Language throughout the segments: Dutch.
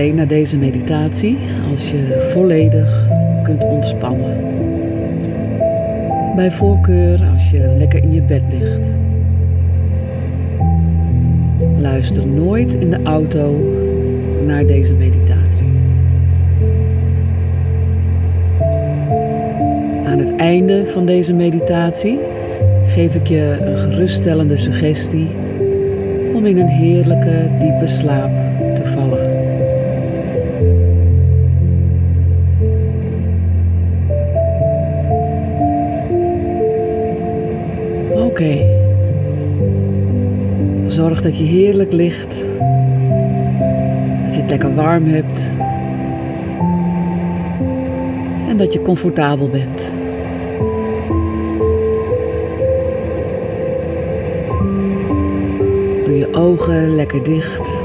Alleen naar deze meditatie als je volledig kunt ontspannen. Bij voorkeur als je lekker in je bed ligt. Luister nooit in de auto naar deze meditatie. Aan het einde van deze meditatie geef ik je een geruststellende suggestie om in een heerlijke diepe slaap Zorg dat je heerlijk ligt. Dat je het lekker warm hebt. En dat je comfortabel bent. Doe je ogen lekker dicht.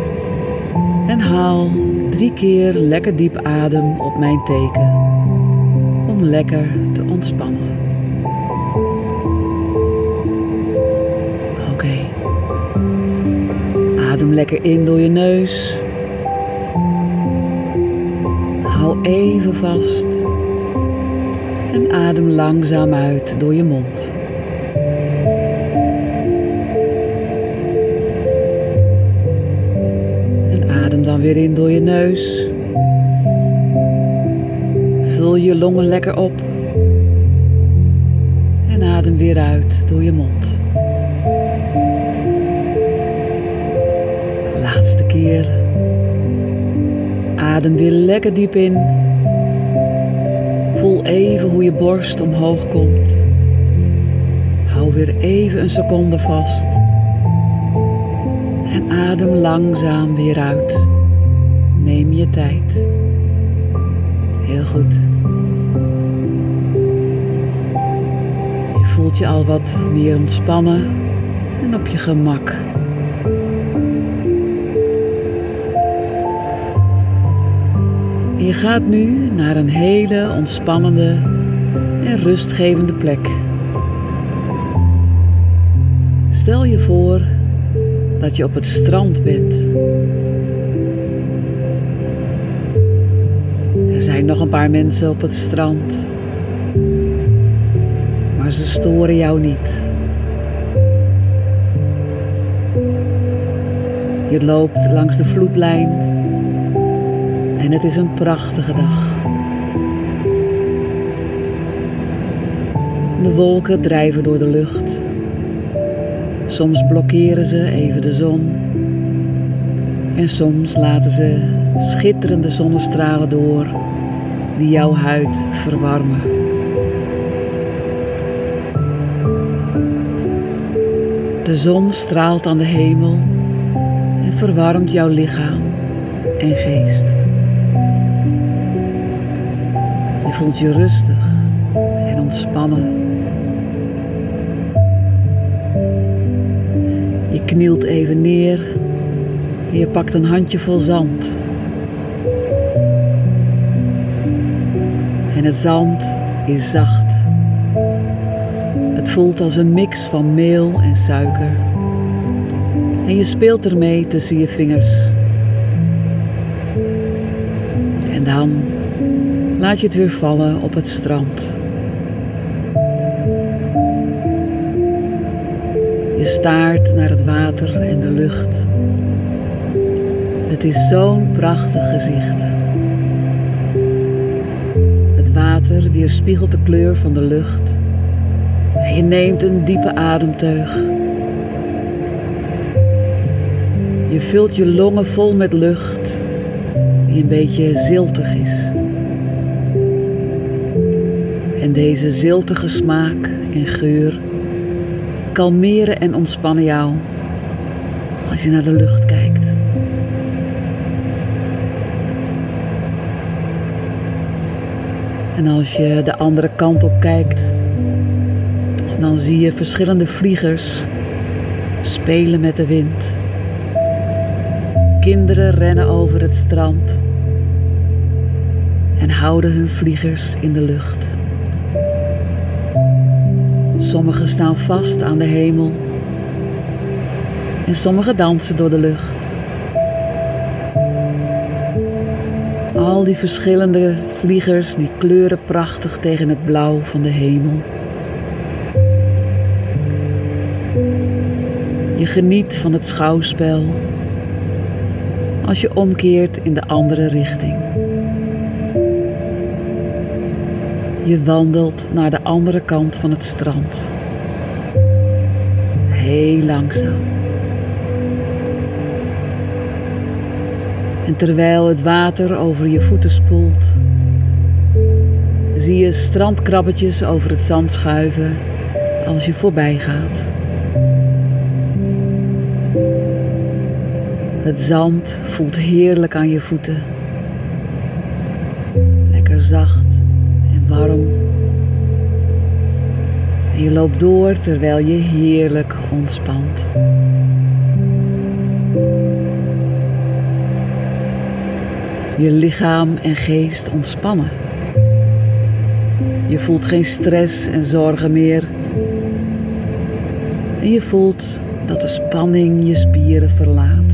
En haal drie keer lekker diep adem op mijn teken. Om lekker te ontspannen. Adem lekker in door je neus. Hou even vast. En adem langzaam uit door je mond. En adem dan weer in door je neus. Vul je longen lekker op. En adem weer uit door je mond. Adem weer lekker diep in. Voel even hoe je borst omhoog komt. Hou weer even een seconde vast. En adem langzaam weer uit. Neem je tijd. Heel goed. Je voelt je al wat meer ontspannen en op je gemak. Je gaat nu naar een hele ontspannende en rustgevende plek. Stel je voor dat je op het strand bent. Er zijn nog een paar mensen op het strand, maar ze storen jou niet. Je loopt langs de vloedlijn en het is een prachtige dag. De wolken drijven door de lucht. Soms blokkeren ze even de zon. En soms laten ze schitterende zonnestralen door die jouw huid verwarmen. De zon straalt aan de hemel en verwarmt jouw lichaam en geest. Voelt je rustig en ontspannen. Je knielt even neer en je pakt een handjevol zand. En het zand is zacht. Het voelt als een mix van meel en suiker. En je speelt ermee tussen je vingers. En dan laat je het weer vallen op het strand. Je staart naar het water en de lucht. Het is zo'n prachtig gezicht. Het water weerspiegelt de kleur van de lucht. En je neemt een diepe ademteug. Je vult je longen vol met lucht die een beetje ziltig is. En deze ziltige smaak en geur kalmeren en ontspannen jou als je naar de lucht kijkt. En als je de andere kant op kijkt, dan zie je verschillende vliegers spelen met de wind. Kinderen rennen over het strand en houden hun vliegers in de lucht. Sommigen staan vast aan de hemel en sommigen dansen door de lucht. Al die verschillende vliegers die kleuren prachtig tegen het blauw van de hemel. Je geniet van het schouwspel als je omkeert in de andere richting. Je wandelt naar de andere kant van het strand. Heel langzaam. En terwijl het water over je voeten spoelt, zie je strandkrabbetjes over het zand schuiven als je voorbij gaat. Het zand voelt heerlijk aan je voeten. Lekker zacht En je loopt door terwijl je heerlijk ontspant. Je lichaam en geest ontspannen. Je voelt geen stress en zorgen meer. En je voelt dat de spanning je spieren verlaat.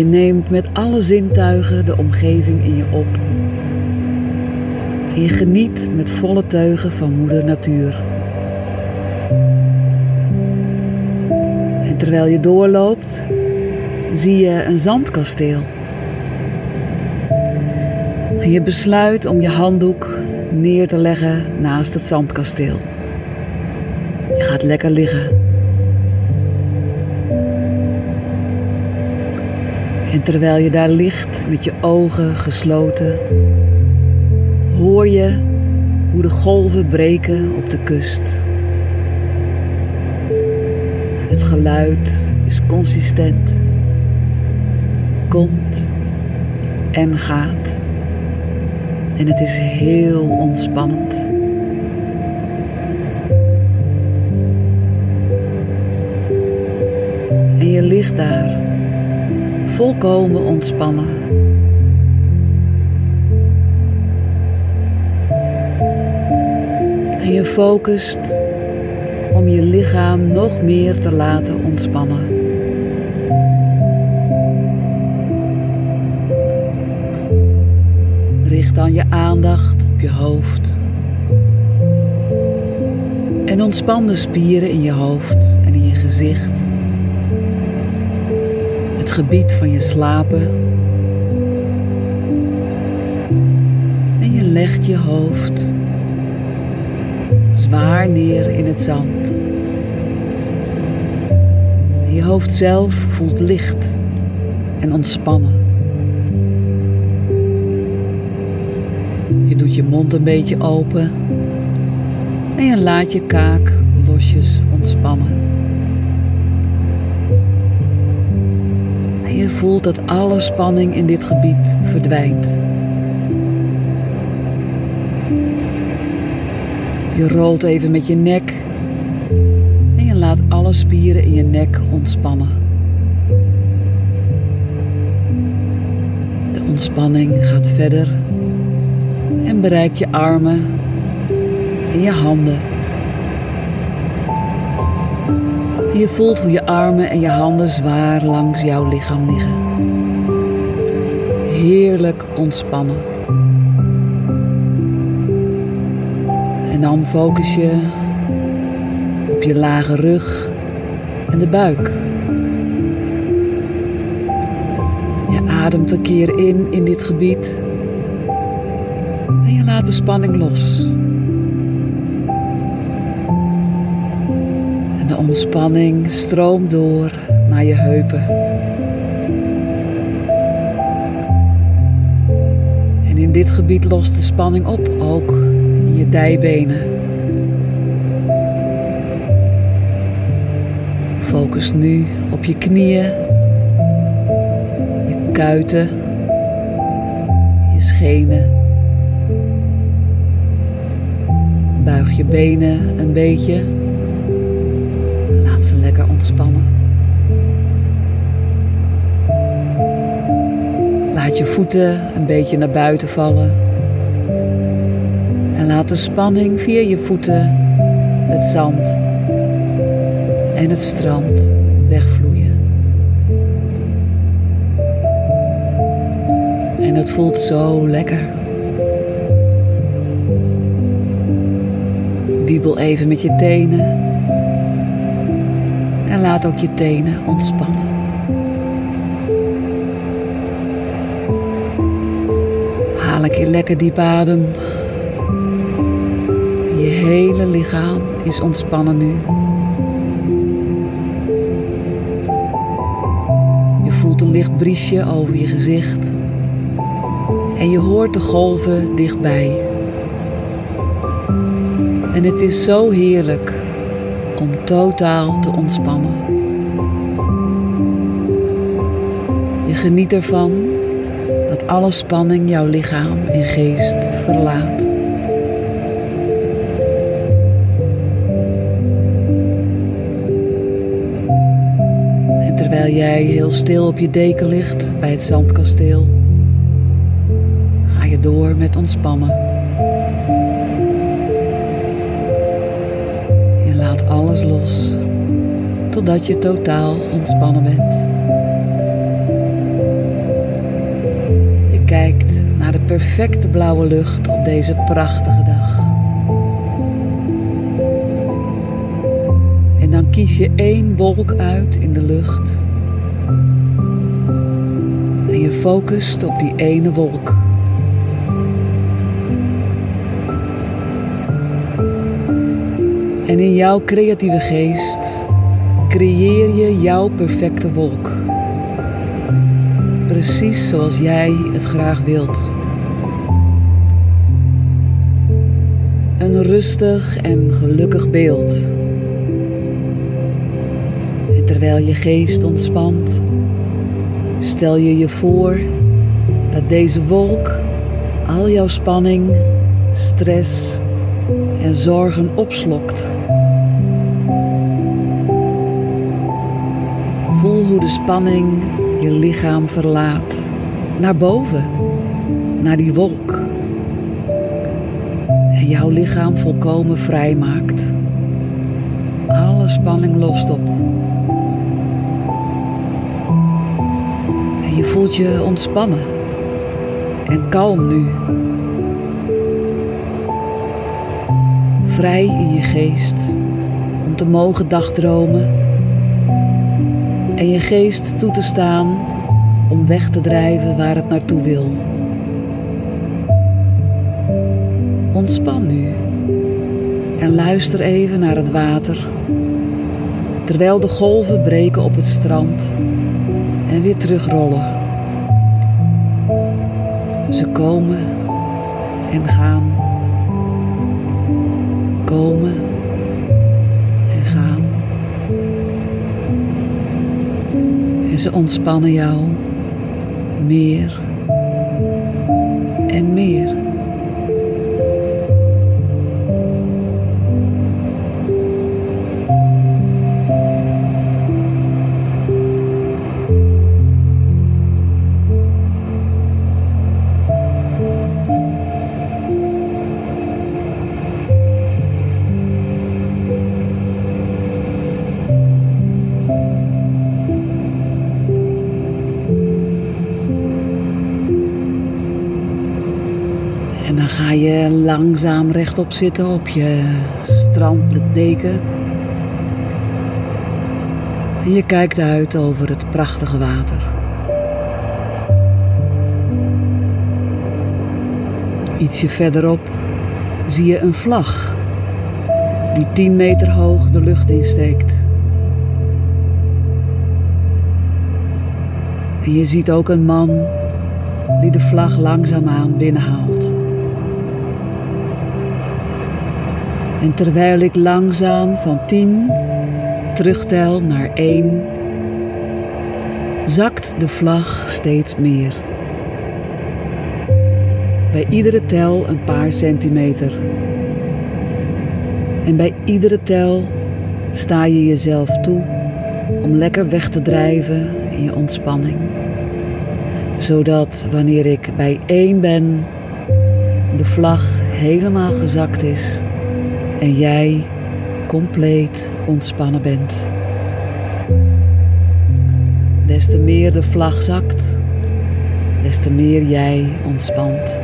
Je neemt met alle zintuigen de omgeving in je op. En je geniet met volle teugen van moeder natuur. En terwijl je doorloopt, zie je een zandkasteel. En je besluit om je handdoek neer te leggen naast het zandkasteel. Je gaat lekker liggen. En terwijl je daar ligt met je ogen gesloten, hoor je hoe de golven breken op de kust. Het geluid is consistent, komt en gaat. En het is heel ontspannend. Volkomen ontspannen. En je focust om je lichaam nog meer te laten ontspannen. Richt dan je aandacht op je hoofd. En ontspan de spieren in je hoofd en in je gezicht het gebied van je slapen. En je legt je hoofd zwaar neer in het zand. je hoofd zelf voelt licht en ontspannen. Je doet je mond een beetje open en je laat je kaak losjes ontspannen. Je voelt dat alle spanning in dit gebied verdwijnt. Je rolt even met je nek en je laat alle spieren in je nek ontspannen. De ontspanning gaat verder en bereikt je armen en je handen. Je voelt hoe je armen en je handen zwaar langs jouw lichaam liggen. Heerlijk ontspannen. En dan focus je op je lage rug en de buik. Je ademt een keer in in dit gebied en je laat de spanning los. Ontspanning stroomt door naar je heupen. En in dit gebied lost de spanning op, ook in je dijbenen. Focus nu op je knieën, je kuiten, je schenen. Buig je benen een beetje ontspannen. Laat je voeten een beetje naar buiten vallen. En laat de spanning via je voeten het zand en het strand wegvloeien. En het voelt zo lekker. Wiebel even met je tenen. En laat ook je tenen ontspannen. Haal een keer lekker diep adem. Je hele lichaam is ontspannen nu. Je voelt een licht briesje over je gezicht. En je hoort de golven dichtbij. En het is zo heerlijk om totaal te ontspannen. Je geniet ervan dat alle spanning jouw lichaam en geest verlaat. En terwijl jij heel stil op je deken ligt bij het zandkasteel, ga je door met ontspannen. Alles los totdat je totaal ontspannen bent. Je kijkt naar de perfecte blauwe lucht op deze prachtige dag. En dan kies je één wolk uit in de lucht. En je focust op die ene wolk. En in jouw creatieve geest creëer je jouw perfecte wolk. Precies zoals jij het graag wilt. Een rustig en gelukkig beeld. En terwijl je geest ontspant, stel je je voor dat deze wolk al jouw spanning, stress en zorgen opslokt. Voel hoe de spanning je lichaam verlaat, naar boven, naar die wolk. En jouw lichaam volkomen vrij maakt. Alle spanning lost op. En je voelt je ontspannen en kalm nu. Vrij in je geest om te mogen dagdromen en je geest toe te staan om weg te drijven waar het naartoe wil. Ontspan nu en luister even naar het water, terwijl de golven breken op het strand en weer terugrollen. Ze komen en gaan, komen en gaan. En ze ontspannen jou meer en meer. Je langzaam rechtop zitten op je stranddeken. En je kijkt uit over het prachtige water. Ietsje verderop zie je een vlag die 10 meter hoog de lucht insteekt. En je ziet ook een man die de vlag langzaamaan binnenhaalt. En terwijl ik langzaam van 10 terugtel naar 1, zakt de vlag steeds meer. Bij iedere tel een paar centimeter. En bij iedere tel sta je jezelf toe om lekker weg te drijven in je ontspanning. Zodat wanneer ik bij één ben, de vlag helemaal gezakt is en jij compleet ontspannen bent. Des te meer de vlag zakt, des te meer jij ontspant.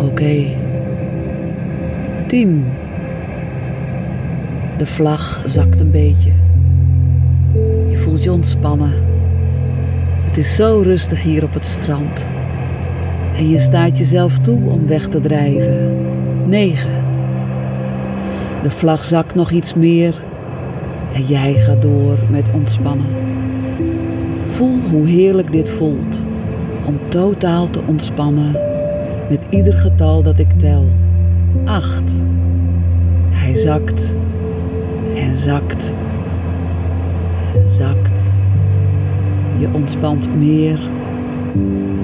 Oké. 10. De vlag zakt een beetje. Je voelt je ontspannen. Het is zo rustig hier op het strand. En je staat jezelf toe om weg te drijven. 9. De vlag zakt nog iets meer en jij gaat door met ontspannen. Voel hoe heerlijk dit voelt om totaal te ontspannen met ieder getal dat ik tel. 8. Hij zakt en zakt en zakt. Je ontspant meer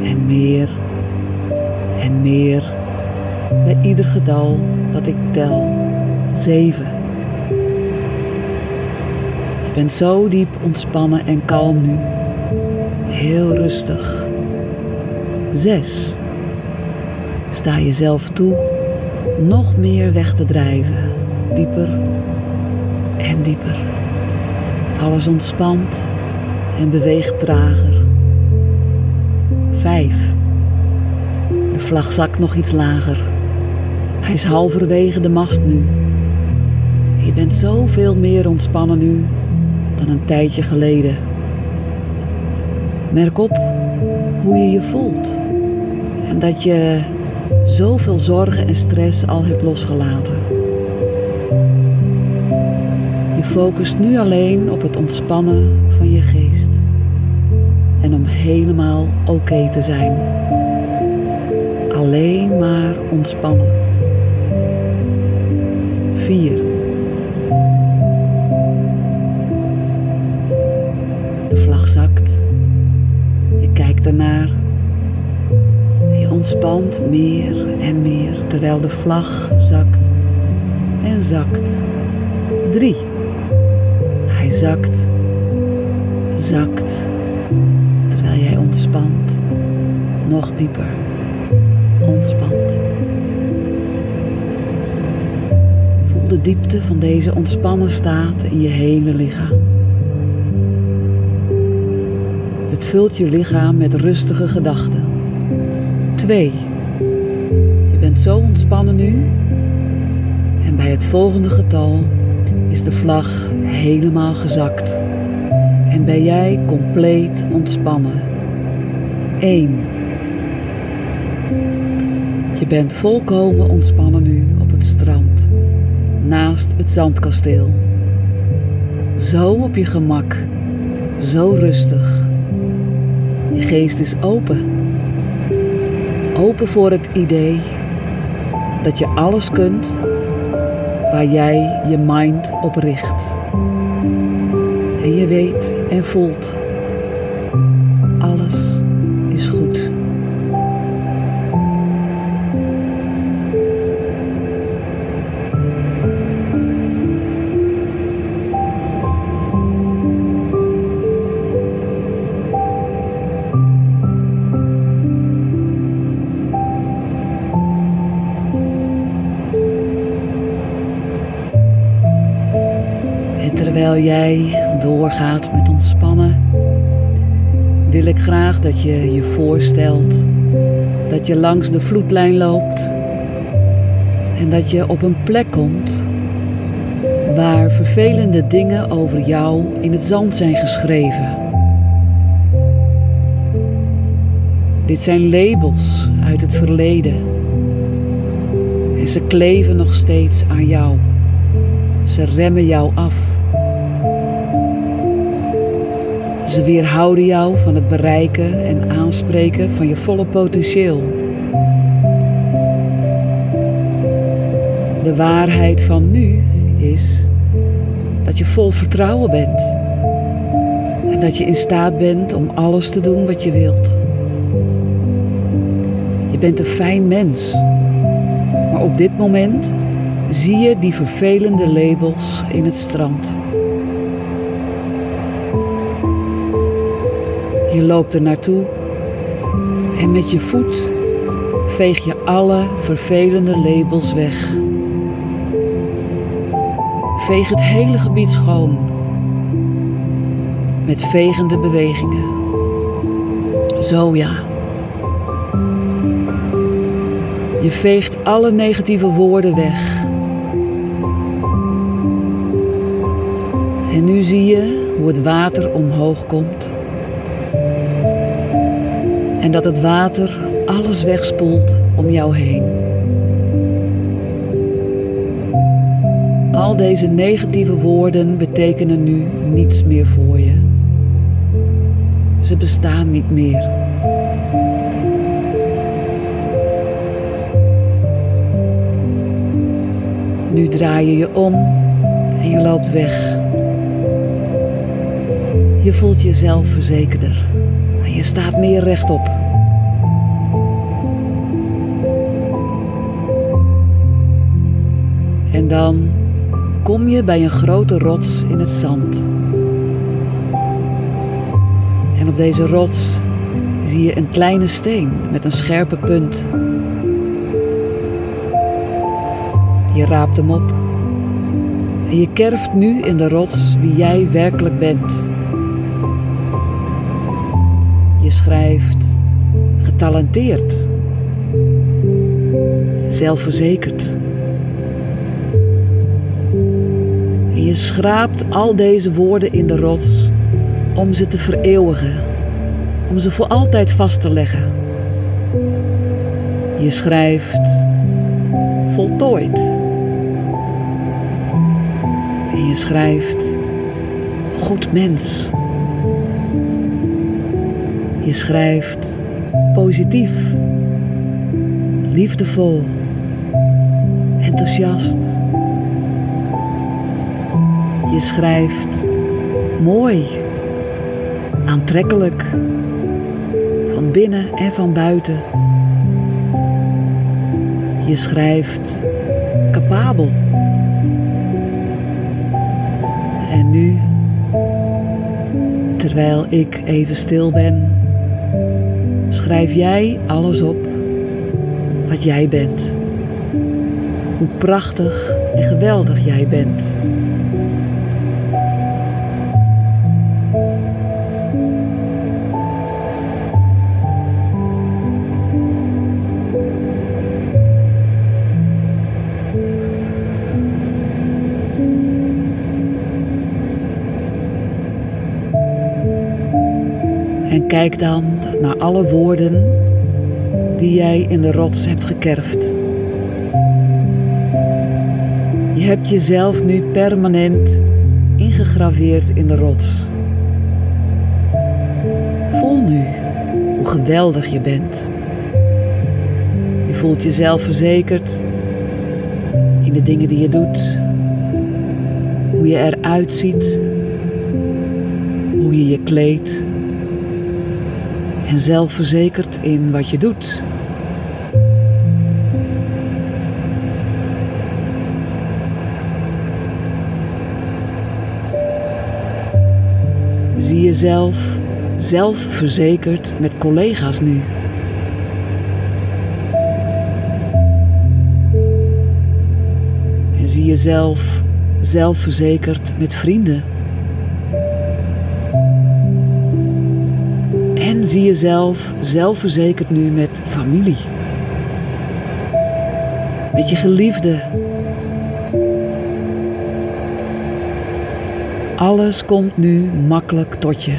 en meer en meer bij ieder getal dat ik tel. 7. Je bent zo diep ontspannen en kalm nu. Heel rustig. 6. Sta jezelf toe nog meer weg te drijven. Dieper en dieper. Alles ontspant en beweegt trager. 5. Vlag zakt nog iets lager. Hij is halverwege de mast nu. Je bent zoveel meer ontspannen nu dan een tijdje geleden. Merk op hoe je je voelt en dat je zoveel zorgen en stress al hebt losgelaten. Je focust nu alleen op het ontspannen van je geest en om helemaal oké te zijn. Alleen maar ontspannen. 4. De vlag zakt. Je kijkt ernaar. Je ontspant meer en meer terwijl de vlag zakt en zakt. 3. Hij zakt, zakt, terwijl jij ontspant, nog dieper ontspant. Voel de diepte van deze ontspannen staat in je hele lichaam. Het vult je lichaam met rustige gedachten. 2. Je bent zo ontspannen nu en bij het volgende getal is de vlag helemaal gezakt en ben jij compleet ontspannen. 1. Bent volkomen ontspannen nu op het strand, naast het zandkasteel. Zo op je gemak, zo rustig. Je geest is open. Open voor het idee dat je alles kunt waar jij je mind op richt. En je weet en voelt, graag dat je je voorstelt dat je langs de vloedlijn loopt en dat je op een plek komt waar vervelende dingen over jou in het zand zijn geschreven. Dit zijn labels uit het verleden en ze kleven nog steeds aan jou. Ze remmen jou af. Ze weerhouden jou van het bereiken en aanspreken van je volle potentieel. De waarheid van nu is dat je vol vertrouwen bent. En dat je in staat bent om alles te doen wat je wilt. Je bent een fijn mens. Maar op dit moment zie je die vervelende labels in het strand. Je loopt er naartoe en met je voet veeg je alle vervelende labels weg. Veeg het hele gebied schoon. met vegende bewegingen. Zo ja. Je veegt alle negatieve woorden weg. En nu zie je hoe het water omhoog komt. En dat het water alles wegspoelt om jou heen. Al deze negatieve woorden betekenen nu niets meer voor je. Ze bestaan niet meer. Nu draai je je om en je loopt weg. Je voelt jezelf verzekerder je staat meer rechtop. En dan kom je bij een grote rots in het zand. En op deze rots zie je een kleine steen met een scherpe punt. Je raapt hem op en je kerft nu in de rots wie jij werkelijk bent. Schrijft getalenteerd, zelfverzekerd. En je schraapt al deze woorden in de rots om ze te vereeuwigen, om ze voor altijd vast te leggen. Je schrijft voltooid. En je schrijft goed mens. Je schrijft positief, liefdevol, enthousiast. Je schrijft mooi, aantrekkelijk, van binnen en van buiten. Je schrijft capabel. En nu, terwijl ik even stil ben, schrijf jij alles op wat jij bent. Hoe prachtig en geweldig jij bent. En kijk dan naar alle woorden die jij in de rots hebt gekerfd. Je hebt jezelf nu permanent ingegraveerd in de rots. Voel nu hoe geweldig je bent. Je voelt jezelf verzekerd in de dingen die je doet, hoe je eruit ziet, hoe je je kleedt en zelfverzekerd in wat je doet. Zie jezelf zelfverzekerd met collega's nu. En zie jezelf zelfverzekerd met vrienden. Zie jezelf zelfverzekerd nu met familie. Met je geliefde. Alles komt nu makkelijk tot je.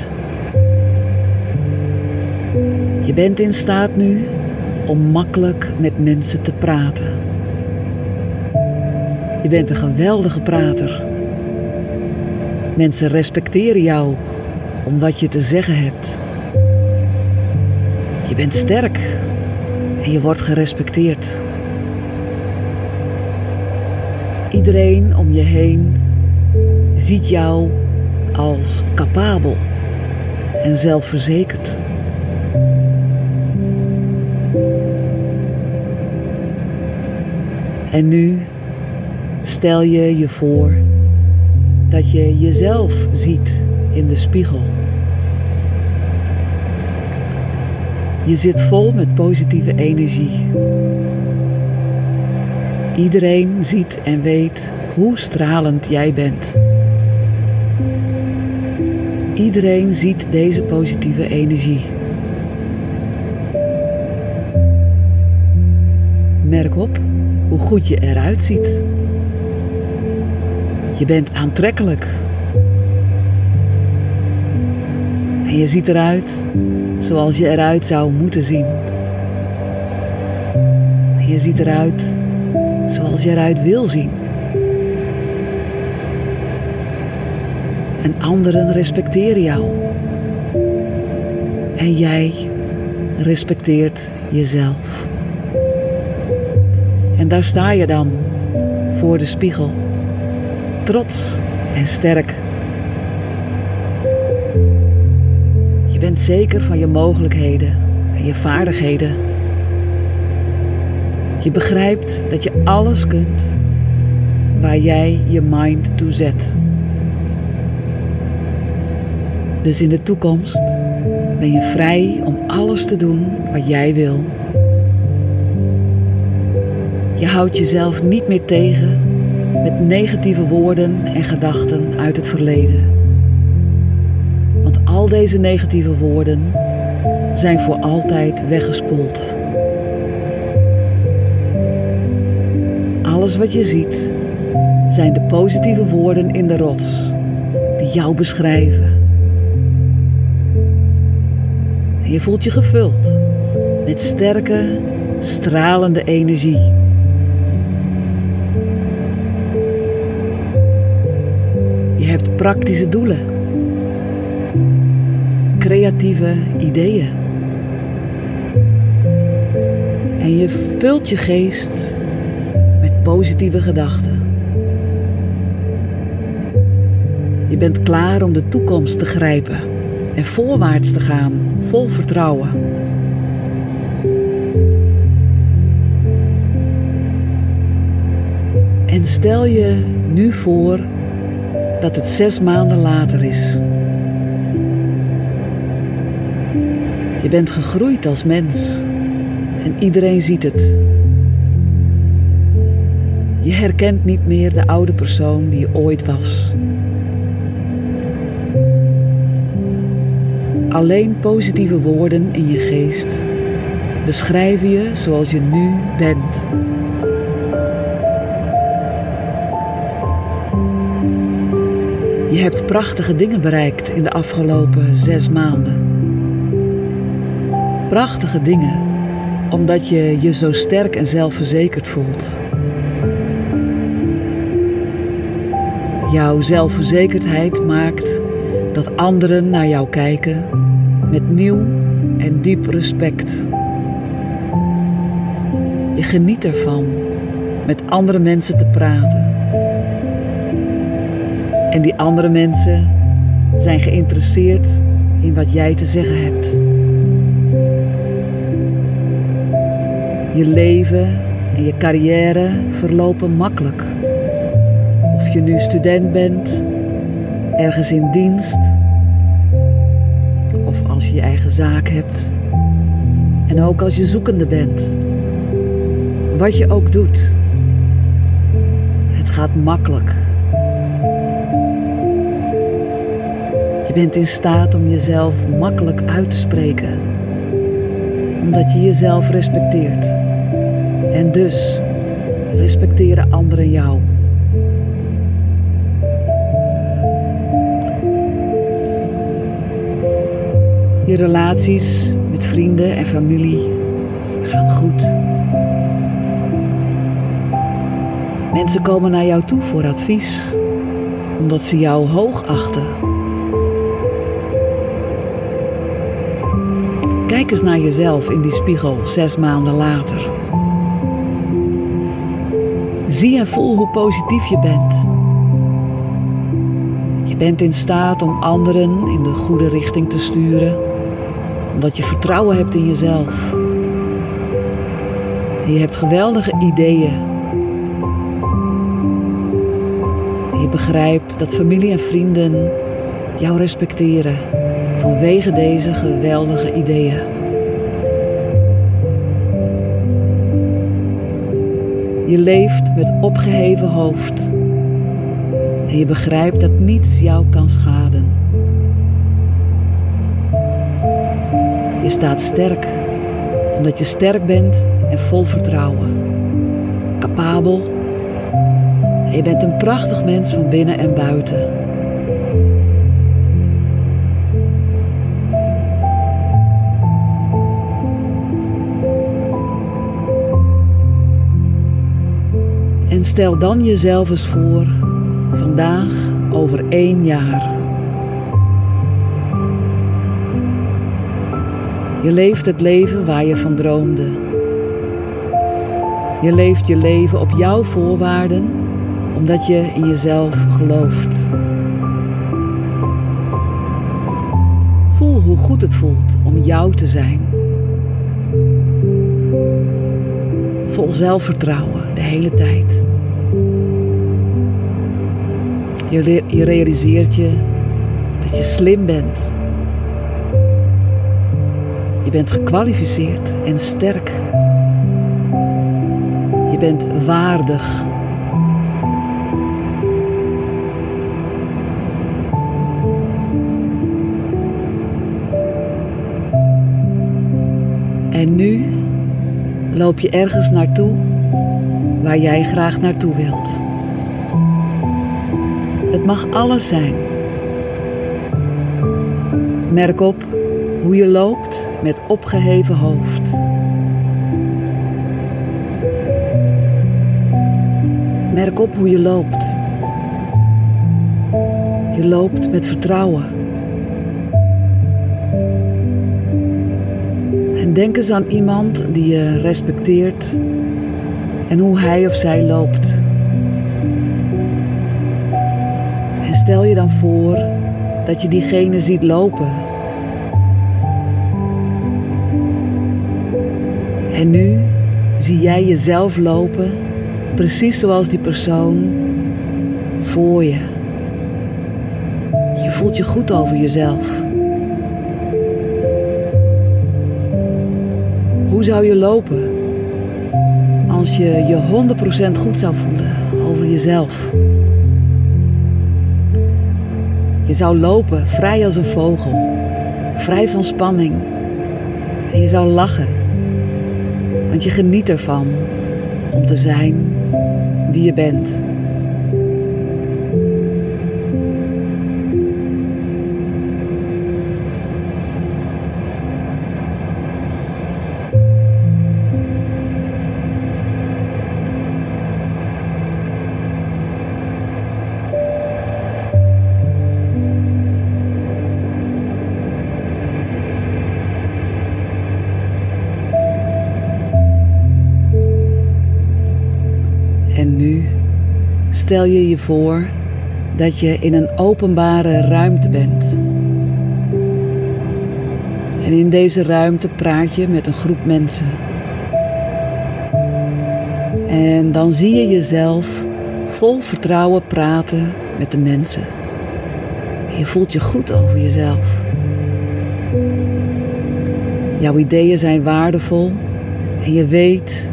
Je bent in staat nu om makkelijk met mensen te praten. Je bent een geweldige prater. Mensen respecteren jou om wat je te zeggen hebt. Je bent sterk en je wordt gerespecteerd. Iedereen om je heen ziet jou als capabel en zelfverzekerd. En nu stel je je voor dat je jezelf ziet in de spiegel. Je zit vol met positieve energie. Iedereen ziet en weet hoe stralend jij bent. Iedereen ziet deze positieve energie. Merk op hoe goed je eruit ziet. Je bent aantrekkelijk. En je ziet eruit zoals je eruit zou moeten zien. En je ziet eruit zoals je eruit wil zien. En anderen respecteren jou. En jij respecteert jezelf. En daar sta je dan voor de spiegel, trots en sterk. Zeker van je mogelijkheden en je vaardigheden. Je begrijpt dat je alles kunt waar jij je mind toe zet. Dus in de toekomst ben je vrij om alles te doen wat jij wil. Je houdt jezelf niet meer tegen met negatieve woorden en gedachten uit het verleden. Al deze negatieve woorden zijn voor altijd weggespoeld. Alles wat je ziet zijn de positieve woorden in de rots die jou beschrijven. En je voelt je gevuld met sterke, stralende energie. Je hebt praktische doelen, creatieve ideeën. En je vult je geest met positieve gedachten. Je bent klaar om de toekomst te grijpen en voorwaarts te gaan, vol vertrouwen. En stel je nu voor dat het zes maanden later is. Je bent gegroeid als mens en iedereen ziet het. Je herkent niet meer de oude persoon die je ooit was. Alleen positieve woorden in je geest beschrijven je zoals je nu bent. Je hebt prachtige dingen bereikt in de afgelopen zes maanden. Prachtige dingen, omdat je je zo sterk en zelfverzekerd voelt. Jouw zelfverzekerdheid maakt dat anderen naar jou kijken met nieuw en diep respect. Je geniet ervan met andere mensen te praten. En die andere mensen zijn geïnteresseerd in wat jij te zeggen hebt. Je leven en je carrière verlopen makkelijk. Of je nu student bent, ergens in dienst of als je je eigen zaak hebt. En ook als je zoekende bent. Wat je ook doet. Het gaat makkelijk. Je bent in staat om jezelf makkelijk uit te spreken. Omdat je jezelf respecteert. En dus respecteren anderen jou. Je relaties met vrienden en familie gaan goed. Mensen komen naar jou toe voor advies, omdat ze jou hoog achten. Kijk eens naar jezelf in die spiegel zes maanden later. Zie en voel hoe positief je bent. Je bent in staat om anderen in de goede richting te sturen omdat je vertrouwen hebt in jezelf. Je hebt geweldige ideeën. Je begrijpt dat familie en vrienden jou respecteren vanwege deze geweldige ideeën. Je leeft met opgeheven hoofd. En je begrijpt dat niets jou kan schaden. Je staat sterk, omdat je sterk bent en vol vertrouwen. Capabel. En je bent een prachtig mens van binnen en buiten. En stel dan jezelf eens voor, vandaag over één jaar. Je leeft het leven waar je van droomde. Je leeft je leven op jouw voorwaarden, omdat je in jezelf gelooft. Voel hoe goed het voelt om jou te zijn. Vol zelfvertrouwen de hele tijd. Je, realiseert je dat je slim bent. Je bent gekwalificeerd en sterk. Je bent waardig. En nu loop je ergens naartoe waar jij graag naartoe wilt. Het mag alles zijn. Merk op hoe je loopt met opgeheven hoofd. Merk op hoe je loopt. Je loopt met vertrouwen. En denk eens aan iemand die je respecteert en hoe hij of zij loopt. Stel je dan voor dat je diegene ziet lopen. En nu zie jij jezelf lopen, precies zoals die persoon voor je. Je voelt je goed over jezelf. Hoe zou je lopen als je je 100% goed zou voelen over jezelf? Je zou lopen vrij als een vogel, vrij van spanning. En je zou lachen, want je geniet ervan om te zijn wie je bent. Stel je je voor dat je in een openbare ruimte bent. En in deze ruimte praat je met een groep mensen. En dan zie je jezelf vol vertrouwen praten met de mensen. Je voelt je goed over jezelf. Jouw ideeën zijn waardevol en je weet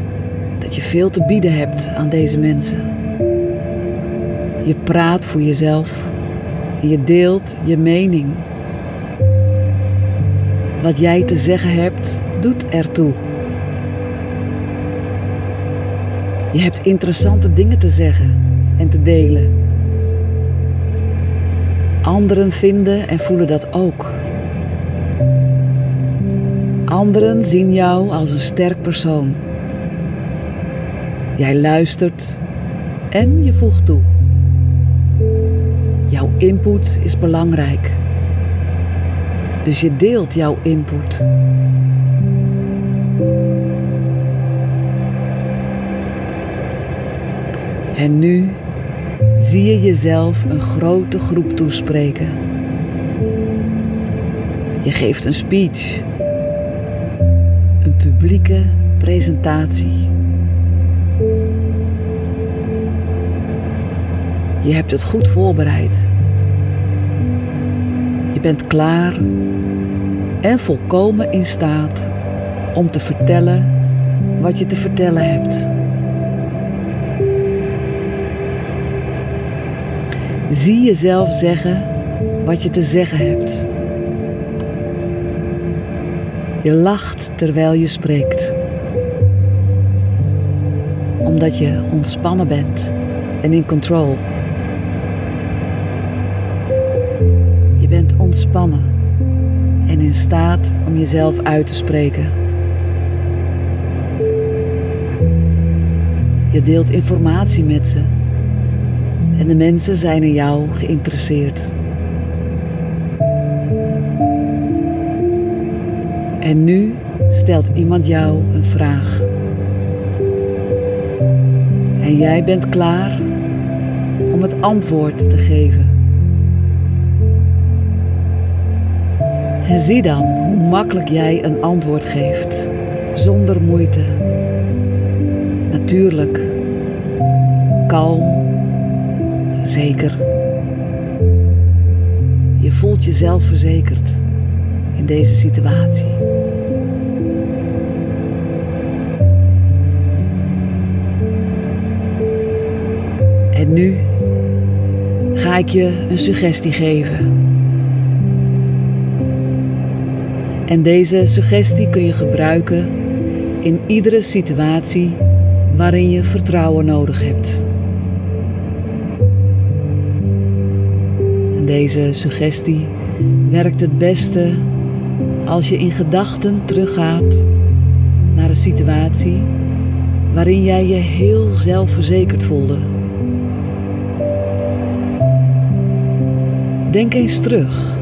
dat je veel te bieden hebt aan deze mensen. Je praat voor jezelf en je deelt je mening. Wat jij te zeggen hebt, doet ertoe. Je hebt interessante dingen te zeggen en te delen. Anderen vinden en voelen dat ook. Anderen zien jou als een sterk persoon. Jij luistert en je voegt toe. Jouw input is belangrijk. Dus je deelt jouw input. En nu zie je jezelf een grote groep toespreken. Je geeft een speech, een publieke presentatie. Je hebt het goed voorbereid. Je bent klaar en volkomen in staat om te vertellen wat je te vertellen hebt. Zie jezelf zeggen wat je te zeggen hebt. Je lacht terwijl je spreekt. Omdat je ontspannen bent en in control. Ontspannen en in staat om jezelf uit te spreken. Je deelt informatie met ze en de mensen zijn in jou geïnteresseerd. En nu stelt iemand jou een vraag. En jij bent klaar om het antwoord te geven. En zie dan hoe makkelijk jij een antwoord geeft, zonder moeite. Natuurlijk, kalm, zeker. Je voelt jezelf verzekerd in deze situatie. En nu ga ik je een suggestie geven. En deze suggestie kun je gebruiken in iedere situatie waarin je vertrouwen nodig hebt. En deze suggestie werkt het beste als je in gedachten teruggaat naar een situatie waarin jij je heel zelfverzekerd voelde. Denk eens terug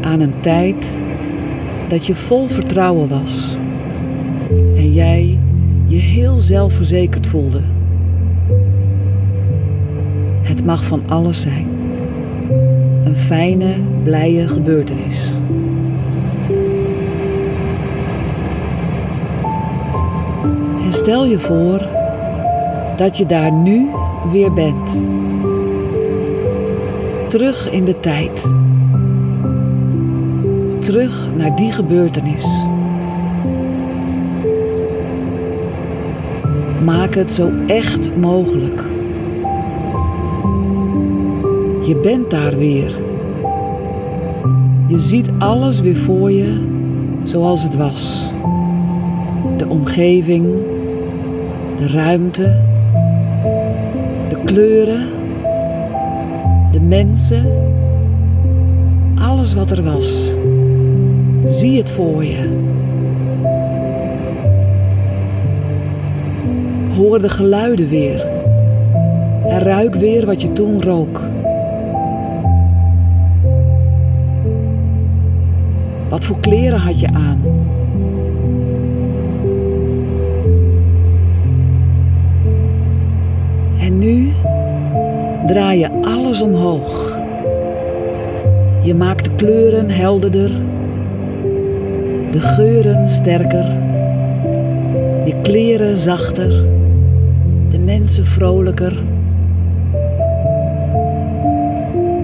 aan een tijd dat je vol vertrouwen was en jij je heel zelfverzekerd voelde. Het mag van alles zijn. Een fijne, blije gebeurtenis. En stel je voor dat je daar nu weer bent. Terug in de tijd. Terug naar die gebeurtenis. Maak het zo echt mogelijk. Je bent daar weer. Je ziet alles weer voor je zoals het was. De omgeving, de ruimte, de kleuren, de mensen, alles wat er was. Zie het voor je. Hoor de geluiden weer. En ruik weer wat je toen rook. Wat voor kleren had je aan? En nu draai je alles omhoog. Je maakt de kleuren helderder, de geuren sterker, je kleren zachter, de mensen vrolijker.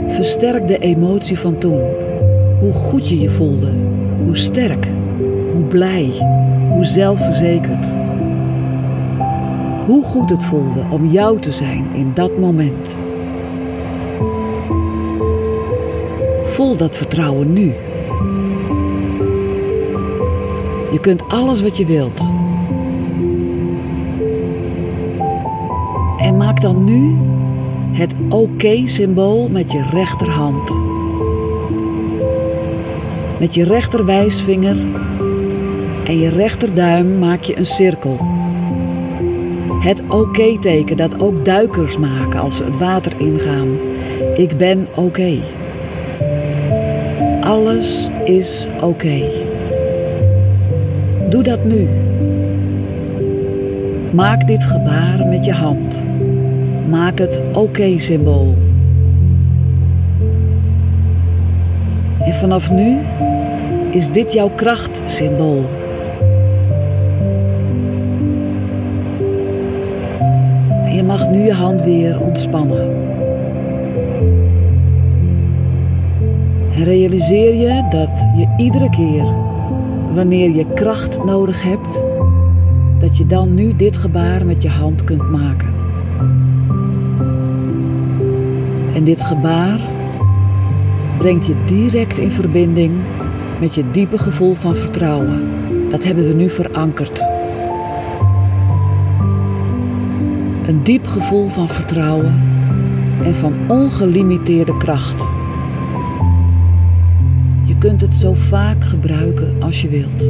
Versterk de emotie van toen, hoe goed je je voelde, hoe sterk, hoe blij, hoe zelfverzekerd. Hoe goed het voelde om jou te zijn in dat moment. Voel dat vertrouwen nu. Je kunt alles wat je wilt. En maak dan nu het oké-symbool met je rechterhand. Met je rechterwijsvinger en je rechterduim maak je een cirkel. Het oké-teken dat ook duikers maken als ze het water ingaan. Ik ben oké. Alles is oké. Doe dat nu. Maak dit gebaar met je hand. Maak het oké-symbool. En vanaf nu is dit jouw krachtsymbool. En je mag nu je hand weer ontspannen. En realiseer je dat je iedere keer wanneer je kracht nodig hebt, dat je dan nu dit gebaar met je hand kunt maken. En dit gebaar brengt je direct in verbinding met je diepe gevoel van vertrouwen. Dat hebben we nu verankerd. Een diep gevoel van vertrouwen en van ongelimiteerde kracht. Je kunt het zo vaak gebruiken als je wilt.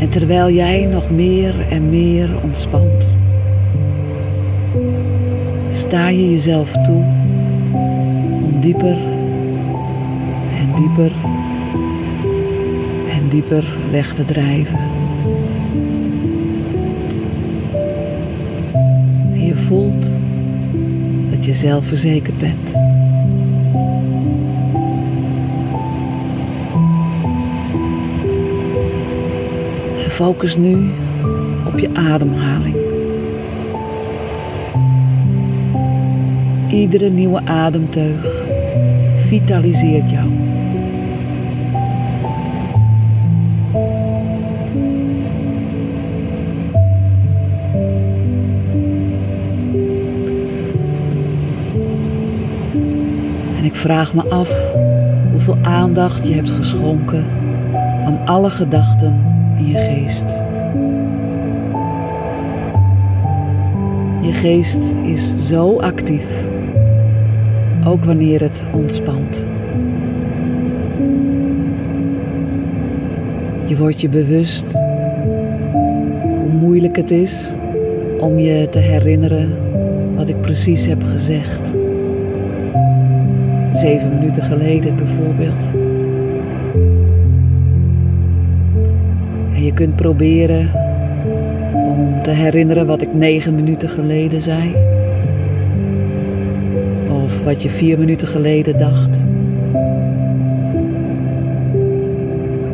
En terwijl jij nog meer en meer ontspant, sta je jezelf toe om dieper en dieper en dieper weg te drijven. Voelt dat je zelfverzekerd bent. En focus nu op je ademhaling. Iedere nieuwe ademteug vitaliseert jou. En ik vraag me af hoeveel aandacht je hebt geschonken aan alle gedachten in je geest. Je geest is zo actief, ook wanneer het ontspant. Je wordt je bewust hoe moeilijk het is om je te herinneren wat ik precies heb gezegd. Zeven minuten geleden bijvoorbeeld. En je kunt proberen om te herinneren wat ik negen minuten geleden zei. Of wat je vier minuten geleden dacht.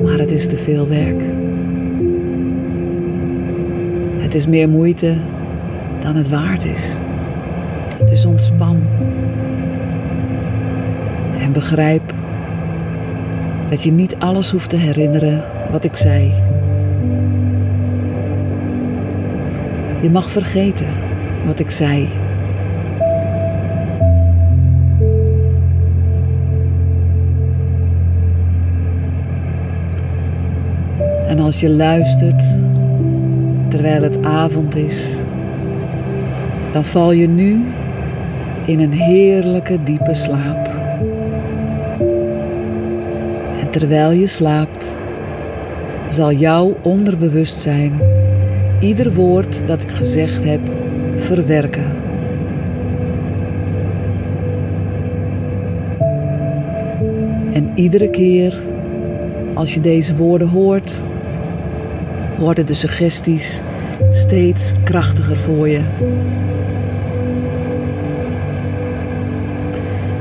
Maar het is te veel werk. Het is meer moeite dan het waard is. Dus ontspan. En begrijp dat je niet alles hoeft te herinneren wat ik zei. Je mag vergeten wat ik zei. En als je luistert terwijl het avond is, dan val je nu in een heerlijke diepe slaap. En terwijl je slaapt, zal jouw onderbewustzijn ieder woord dat ik gezegd heb verwerken. En iedere keer als je deze woorden hoort, worden de suggesties steeds krachtiger voor je.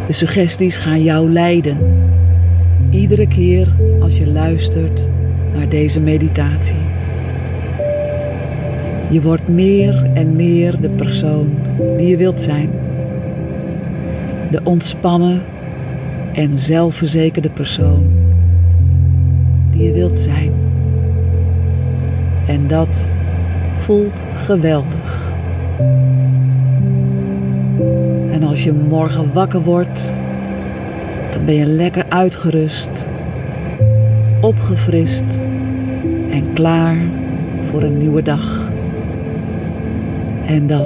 De suggesties gaan jou leiden. Iedere keer als je luistert naar deze meditatie. Je wordt meer en meer de persoon die je wilt zijn. De ontspannen en zelfverzekerde persoon die je wilt zijn. En dat voelt geweldig. En als je morgen wakker wordt, ben je lekker uitgerust, opgefrist en klaar voor een nieuwe dag. En dat